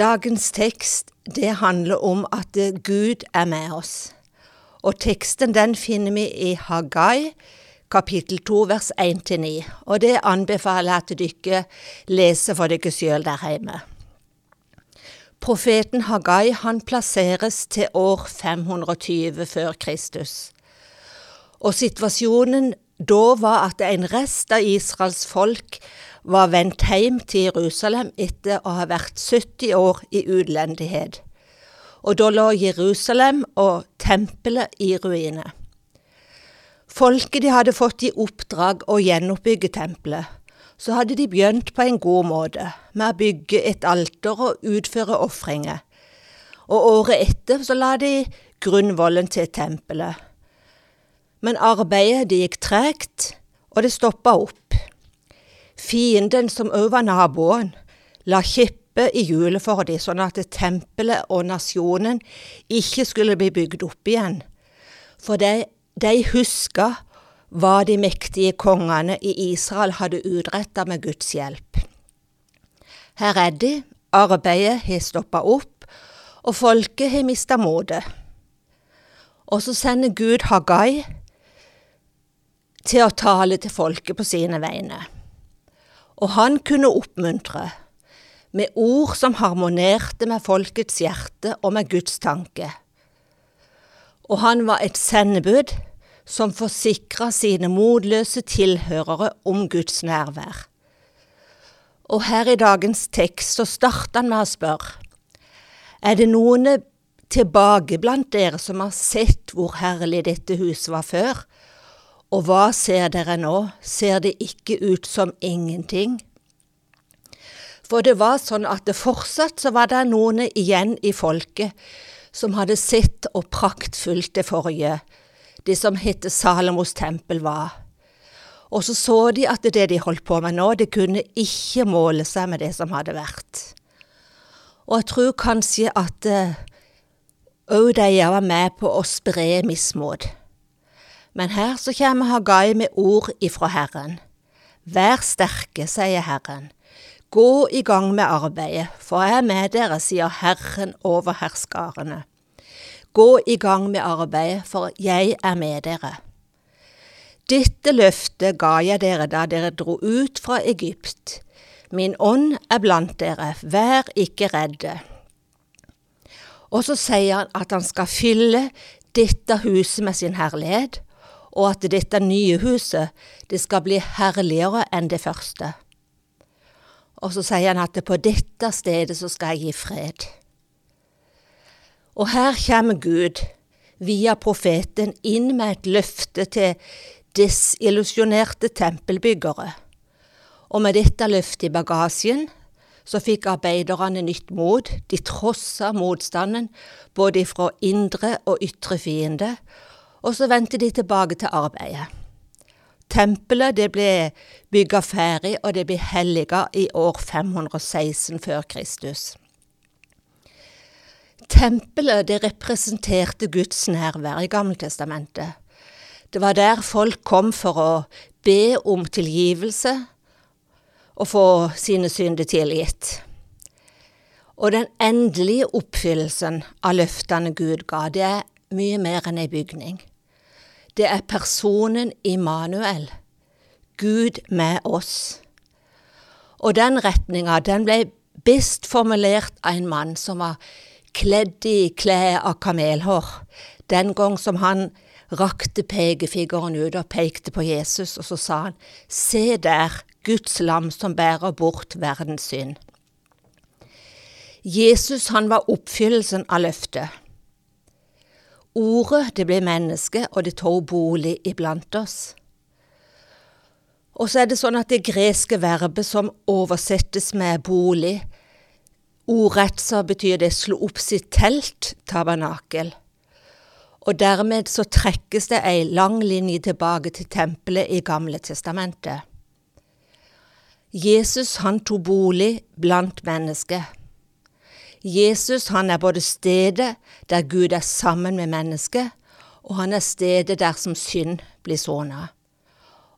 Dagens tekst det handler om at Gud er med oss. Og teksten den finner vi i Hagai, kapittel 2, vers 1-9. Og det anbefaler jeg at dere leser for dere sjøl der hjemme. Profeten Hagai han plasseres til år 520 før Kristus. Og situasjonen da var at en rest av Israels folk var vendt hjem til Jerusalem etter å ha vært 70 år i utlendighet. Og da lå Jerusalem og tempelet i ruiner. Folket de hadde fått i oppdrag å gjenoppbygge tempelet, så hadde de begynt på en god måte med å bygge et alter og utføre ofringer. Og året etter så la de grunnvollen til tempelet. Men arbeidet det gikk tregt, og det stoppa opp. Fienden, som òg var naboen, la kippe i hjulet for dem, sånn at tempelet og nasjonen ikke skulle bli bygd opp igjen. For de, de huska hva de mektige kongene i Israel hadde utretta med Guds hjelp. Her er de, arbeidet har stoppa opp, og folket har mista motet. Og så sender Gud Hagai til å tale til folket på sine vegne. Og han kunne oppmuntre med ord som harmonerte med folkets hjerte og med Guds tanke. Og han var et sendebud som forsikra sine motløse tilhørere om Guds nærvær. Og her i dagens tekst så starter han med å spørre Er det noen tilbake blant dere som har sett hvor herlig dette huset var før? Og hva ser dere nå, ser det ikke ut som ingenting? For det var sånn at det fortsatt så var det noen igjen i folket som hadde sett og praktfullt det forrige, det som hette Salomos tempel var. Og så så de at det de holdt på med nå, det kunne ikke måle seg med det som hadde vært. Og jeg tror kanskje at òg uh, de var med på å spre mismot. Men her så kommer Hagai med ord ifra Herren. Vær sterke, sier Herren. Gå i gang med arbeidet, for jeg er med dere, sier Herren over herskarene. Gå i gang med arbeidet, for jeg er med dere. Dette løftet ga jeg dere da dere dro ut fra Egypt. Min ånd er blant dere, vær ikke redde. Og så sier han at han skal fylle dette huset med sin herlighet, og at dette nye huset det skal bli herligere enn det første. Og så sier han at på dette stedet så skal jeg gi fred. Og her kommer Gud via profeten inn med et løfte til desillusjonerte tempelbyggere. Og med dette løftet i bagasjen så fikk arbeiderne nytt mot. De trossa motstanden både fra indre og ytre fiende, og så vendte de tilbake til arbeidet. Tempelet det ble bygga ferdig, og det ble helliga i år 516 før Kristus. Tempelet det representerte Guds nærvær i Gammeltestamentet. Det var der folk kom for å be om tilgivelse og få sine synder tilgitt. Og den endelige oppfyllelsen av løftene Gud ga, det er mye mer enn ei bygning. Det er personen Immanuel, Gud med oss. Og den retninga, den ble best formulert av en mann som var kledd i klær av kamelhår, den gang som han rakte pekefingeren ut og pekte på Jesus, og så sa han, Se der, Guds lam som bærer bort verdens synd. Jesus han var oppfyllelsen av løftet. Ordet, det ble menneske, og det tok bolig iblant oss. Og så er det sånn at det greske verbet som oversettes med bolig, ordrett så betyr det slå opp sitt telt, tabernakel. Og dermed så trekkes det ei lang linje tilbake til tempelet i Gamle testamentet. Jesus han tok bolig blant mennesker. Jesus han er både stedet der Gud er sammen med mennesket, og han er stedet der som synd blir sona.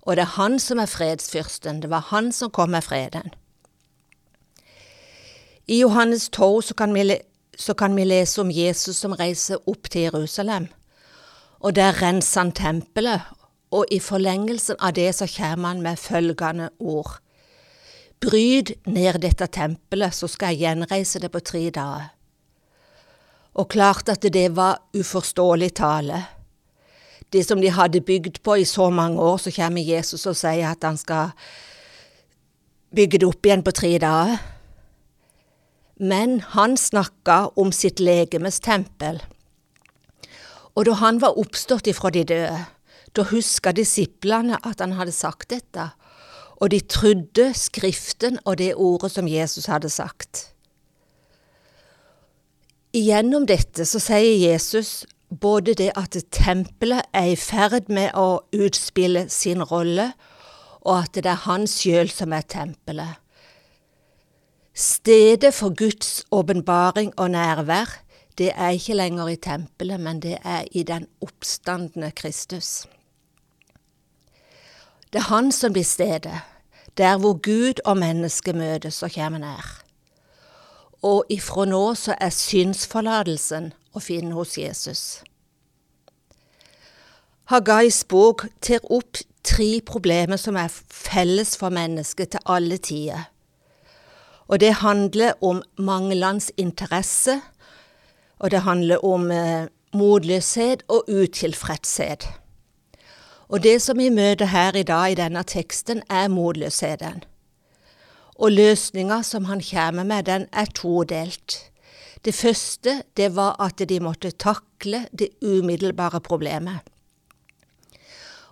Og det er han som er fredsfyrsten, det var han som kom med freden. I Johannes 12 så kan, vi, så kan vi lese om Jesus som reiser opp til Jerusalem. Og der renser han tempelet, og i forlengelsen av det så kommer han med følgende ord. Bryt ned dette tempelet, så skal jeg gjenreise det på tre dager. Og klart at det var uforståelig tale. Det som de hadde bygd på i så mange år, så kommer Jesus og sier at han skal bygge det opp igjen på tre dager. Men han snakka om sitt legemes tempel. Og da han var oppstått ifra de døde, da huska disiplene at han hadde sagt dette, og de trodde Skriften og det ordet som Jesus hadde sagt. Gjennom dette så sier Jesus både det at tempelet er i ferd med å utspille sin rolle, og at det er han sjøl som er tempelet. Stedet for Guds åpenbaring og nærvær, det er ikke lenger i tempelet, men det er i den oppstandende Kristus. Det er han som blir stedet, der hvor Gud og mennesket møtes og kommer nær. Og ifra nå så er synsforlatelsen å finne hos Jesus. Hagais bok tar opp tre problemer som er felles for mennesket til alle tider. Og det handler om manglende interesse, og det handler om eh, motløshet og utilfredshet. Og det som vi møter her i dag i denne teksten, er motløsheten. Og løsninga som han kommer med, den er todelt. Det første, det var at de måtte takle det umiddelbare problemet.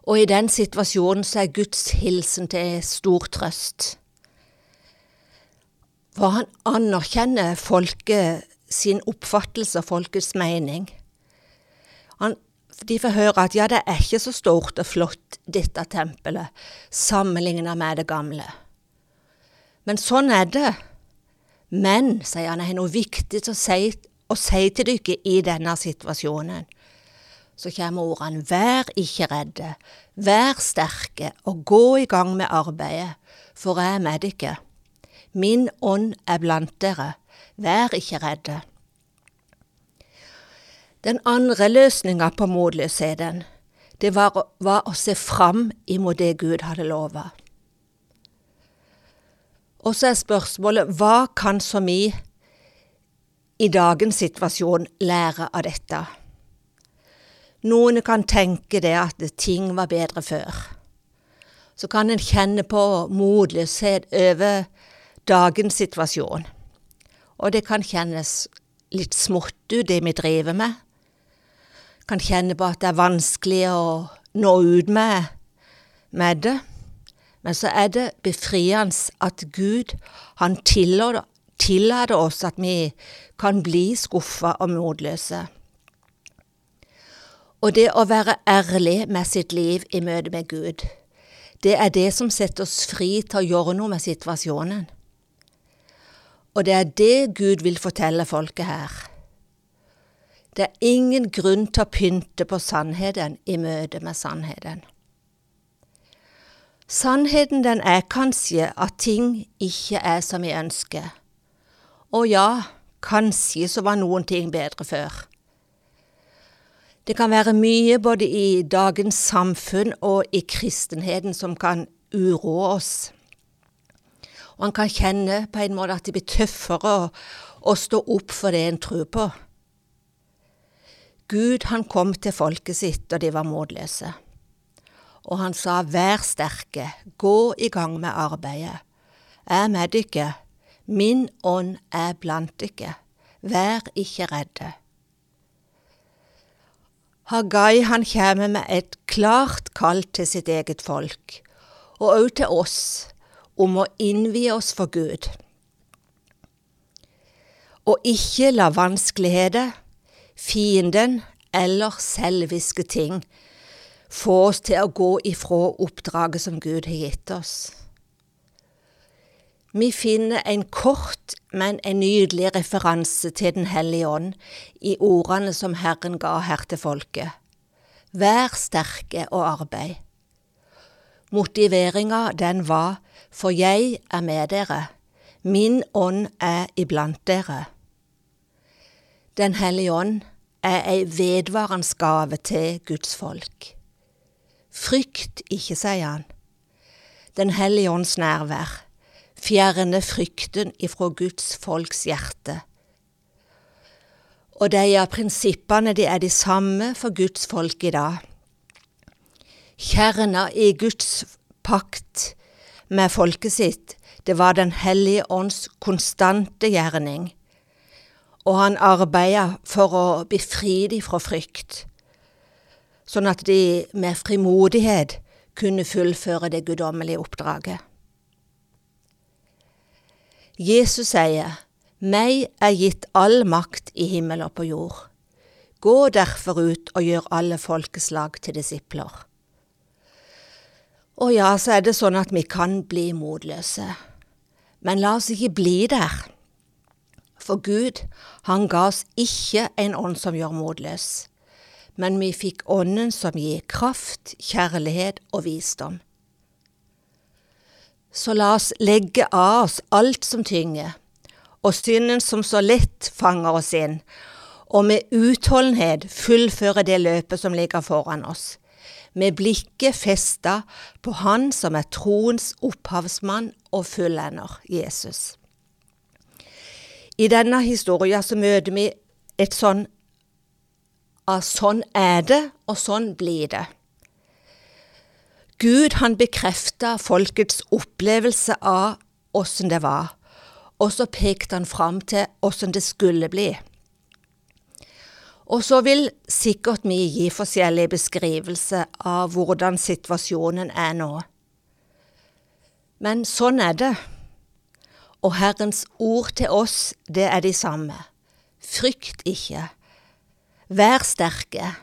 Og i den situasjonen så er Guds hilsen til stor trøst. For han anerkjenner folket sin oppfattelse og folkets mening. Han, de får høre at ja, det er ikke så stort og flott, dette tempelet, sammenlignet med det gamle. Men sånn er det. Men, sier han, det har noe viktig å si, å si til dere i denne situasjonen. Så kommer ordene vær ikke redde, vær sterke og gå i gang med arbeidet, for jeg er med dere. Min ånd er blant dere, vær ikke redde. Den andre løsninga på motløsheten, det var, var, å se fram imot det Gud hadde lova. Og så er spørsmålet hva kan så vi i dagens situasjon lære av dette? Noen kan tenke det at ting var bedre før. Så kan en kjenne på motløshet over dagens situasjon. Og det kan kjennes litt smått ut, det vi driver med. Kan kjenne på at det er vanskelig å nå ut med, med det. Men så er det befriende at Gud, han tillater oss at vi kan bli skuffa og motløse. Og det å være ærlig med sitt liv i møte med Gud, det er det som setter oss fri til å gjøre noe med situasjonen. Og det er det Gud vil fortelle folket her. Det er ingen grunn til å pynte på sannheten i møte med sannheten. Sannheten den er kanskje at ting ikke er som vi ønsker. Og ja, kanskje så var noen ting bedre før. Det kan være mye både i dagens samfunn og i kristenheten som kan uroe oss. Og en kan kjenne på en måte at det blir tøffere å, å stå opp for det en tror på. Gud han kom til folket sitt, og de var motløse og han sa vær sterke, gå i gang med arbeidet. Jeg er med dere, min ånd er blant dere, vær ikke redde. Hagai han kommer med et klart kall til sitt eget folk, og òg til oss, om å innvie oss for Gud. Og ikke la vanskeligheter, fienden eller selviske ting få oss til å gå ifra oppdraget som Gud har gitt oss. Vi finner en kort, men en nydelig referanse til Den hellige ånd i ordene som Herren ga her til folket. Vær sterke og arbeid. Motiveringa den var For jeg er med dere, Min ånd er iblant dere. Den hellige ånd er ei vedvarende gave til Guds folk. Frykt ikke, sier han. Den hellige ånds nærvær fjerner frykten ifra Guds folks hjerte. Og de av prinsippene de er de samme for Guds folk i dag. Kjerna i Guds pakt med folket sitt, det var Den hellige ånds konstante gjerning, og han arbeida for å befri dem fra frykt, sånn at de med frimodighet kunne fullføre det guddommelige oppdraget. Jesus sier, Meg er gitt all makt i himmel og på jord. Gå derfor ut og gjør alle folkeslag til disipler. Og ja, så er det sånn at vi kan bli motløse. Men la oss ikke bli der. For Gud, han ga oss ikke en ånd som gjør motløs, men vi fikk ånden som gir kraft, kjærlighet og visdom. Så la oss legge av oss alt som tynger, og synden som så lett fanger oss inn, og med utholdenhet fullføre det løpet som ligger foran oss med blikket festa på Han som er troens opphavsmann og fullender, Jesus. I denne historien så møter vi et sånn av sånn er det, og sånn blir det. Gud han bekrefta folkets opplevelse av åssen det var, og så pekte han fram til åssen det skulle bli. Og så vil sikkert vi gi forskjellige beskrivelser av hvordan situasjonen er nå. Men sånn er det. Og Herrens ord til oss, det er de samme. Frykt ikke. Vær sterke.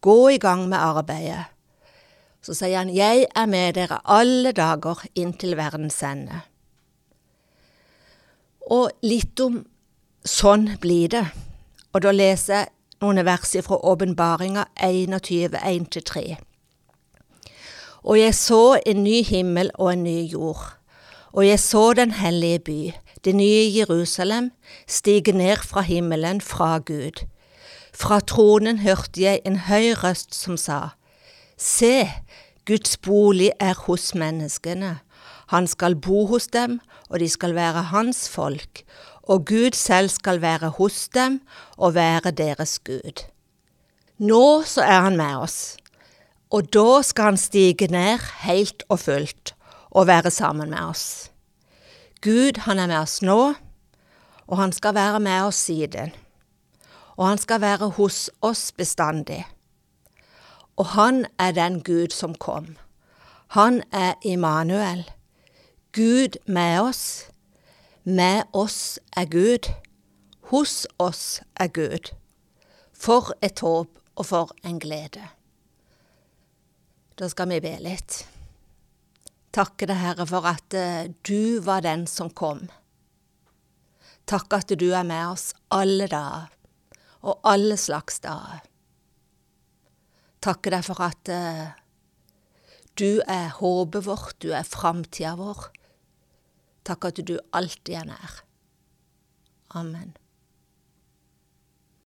Gå i gang med arbeidet. Så sier han, Jeg er med dere alle dager inntil verdens ende. Og litt om sånn blir det. Og da leser jeg noen vers fra Åpenbaringa 21, 1-3. Og jeg så en ny himmel og en ny jord, og jeg så den hellige by, det nye Jerusalem, stige ned fra himmelen fra Gud. Fra tronen hørte jeg en høy røst som sa, Se, Guds bolig er hos menneskene. Han skal bo hos dem, og de skal være hans folk, og Gud selv skal være hos dem og være deres Gud. Nå så er han med oss, og da skal han stige ned helt og fullt og være sammen med oss. Gud, han er med oss nå, og han skal være med oss siden. Og han skal være hos oss bestandig. Og han er den Gud som kom. Han er Immanuel, Gud med oss, med oss er Gud, hos oss er Gud. For et håp og for en glede. Da skal vi be litt. Takke deg, Herre, for at eh, du var den som kom. Takk at du er med oss alle dager, og alle slags dager. Takke deg for at uh, du er håpet vårt, du er framtida vår. Takk at du alltid er nær. Amen.